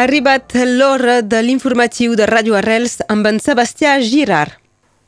Arribat l'hora de l'informatiu de Ràdio Arrels amb en Sebastià Girard.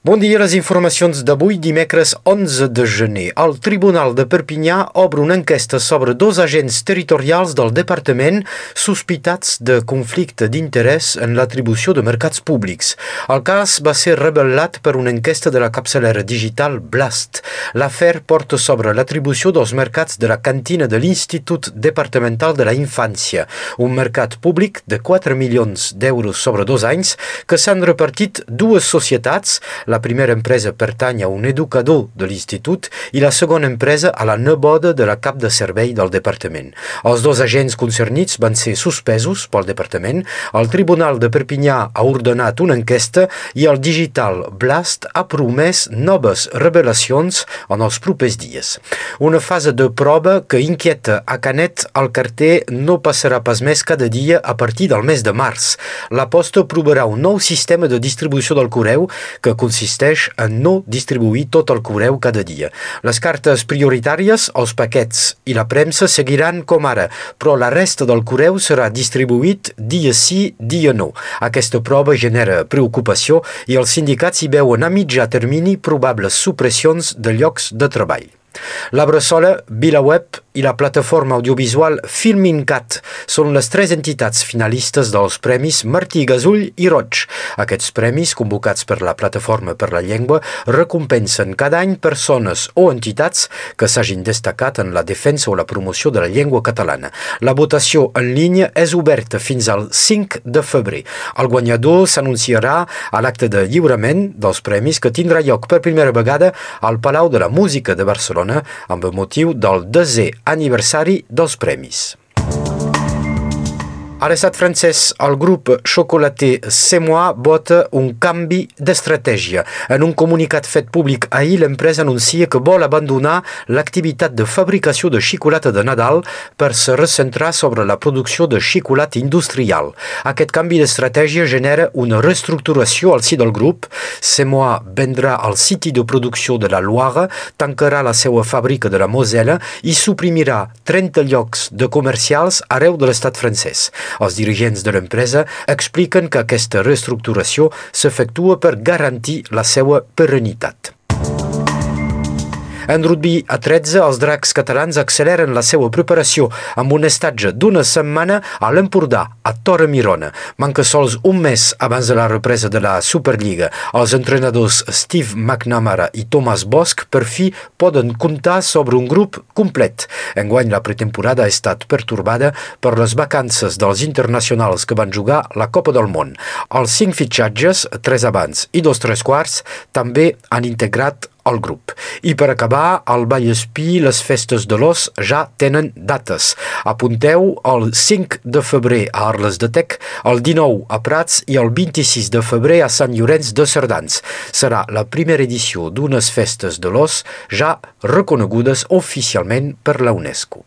Bon dia, les informacions d'avui, dimecres 11 de gener. El Tribunal de Perpinyà obre una enquesta sobre dos agents territorials del departament sospitats de conflicte d'interès en l'atribució de mercats públics. El cas va ser revelat per una enquesta de la capçalera digital Blast. L'afer porta sobre l'atribució dels mercats de la cantina de l'Institut Departamental de la Infància, un mercat públic de 4 milions d'euros sobre dos anys que s'han repartit dues societats, la primera empresa pertany a un educador de l'institut i la segona empresa a la neboda de la cap de servei del departament. Els dos agents concernits van ser suspesos pel departament, el Tribunal de Perpinyà ha ordenat una enquesta i el digital Blast ha promès noves revelacions en els propers dies. Una fase de prova que inquieta a Canet el carter no passarà pas més cada dia a partir del mes de març. La posta provarà un nou sistema de distribució del correu que consisteix consisteix en no distribuir tot el correu cada dia. Les cartes prioritàries, els paquets i la premsa seguiran com ara, però la resta del correu serà distribuït dia sí, dia no. Aquesta prova genera preocupació i els sindicats hi veuen a mitjà termini probables supressions de llocs de treball. La Bressola, VilaWeb i la plataforma audiovisual Filmincat són les tres entitats finalistes dels premis Martí Gasull i Roig. Aquests premis, convocats per la Plataforma per la Llengua, recompensen cada any persones o entitats que s'hagin destacat en la defensa o la promoció de la llengua catalana. La votació en línia és oberta fins al 5 de febrer. El guanyador s'anunciarà a l'acte de lliurament dels premis que tindrà lloc per primera vegada al Palau de la Música de Barcelona Barcelona amb motiu del desè aniversari dels premis. A l'estat francès, el grup xocolater Semois vota un canvi d'estratègia. En un comunicat fet públic ahir, l'empresa anuncia que vol abandonar l'activitat de fabricació de xocolata de Nadal per se recentrar sobre la producció de xocolata industrial. Aquest canvi d'estratègia genera una reestructuració al si del grup. Semois vendrà al siti de producció de la Loire, tancarà la seva fàbrica de la Mosela i suprimirà 30 llocs de comercials arreu de l'estat francès. Els dirigents de l'empresa expliquen que aquesta reestructuració s'efectua per garantir la seva perennitat. En rugby a 13, els dracs catalans acceleren la seva preparació amb un estatge d'una setmana a l'Empordà, a Torre Mirona. Manca sols un mes abans de la represa de la Superliga. Els entrenadors Steve McNamara i Thomas Bosch per fi poden comptar sobre un grup complet. Enguany la pretemporada ha estat pertorbada per les vacances dels internacionals que van jugar la Copa del Món. Els cinc fitxatges, tres abans i dos tres quarts, també han integrat al grup. I per acabar, al Vallespí les festes de l'os ja tenen dates. Apunteu el 5 de febrer a Arles de Tec, el 19 a Prats i el 26 de febrer a Sant Llorenç de Cerdans. Serà la primera edició d'unes festes de l'os ja reconegudes oficialment per la UNESCO.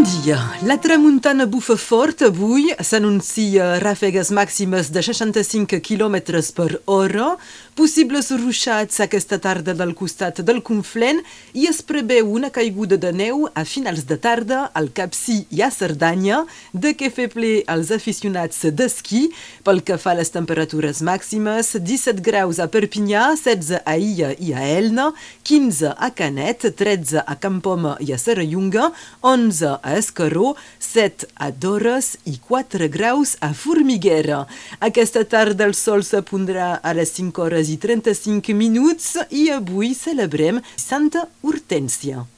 Bon dia. La tramuntana bufa fort avui. S'anuncia ràfegues màximes de 65 km per hora, possibles ruixats aquesta tarda del costat del Conflent i es preveu una caiguda de neu a finals de tarda al Capcí i a Cerdanya, de què fer ple als aficionats d'esquí. Pel que fa a les temperatures màximes, 17 graus a Perpinyà, 16 a Illa i a Elna, 15 a Canet, 13 a Campoma i a Serrallonga, 11 a Escaró, 7 a Dores i 4 graus a Formiguera. Aquesta tarda el sol s'apondrà a les 5 hores i 35 minuts i avui celebrem Santa Hortència.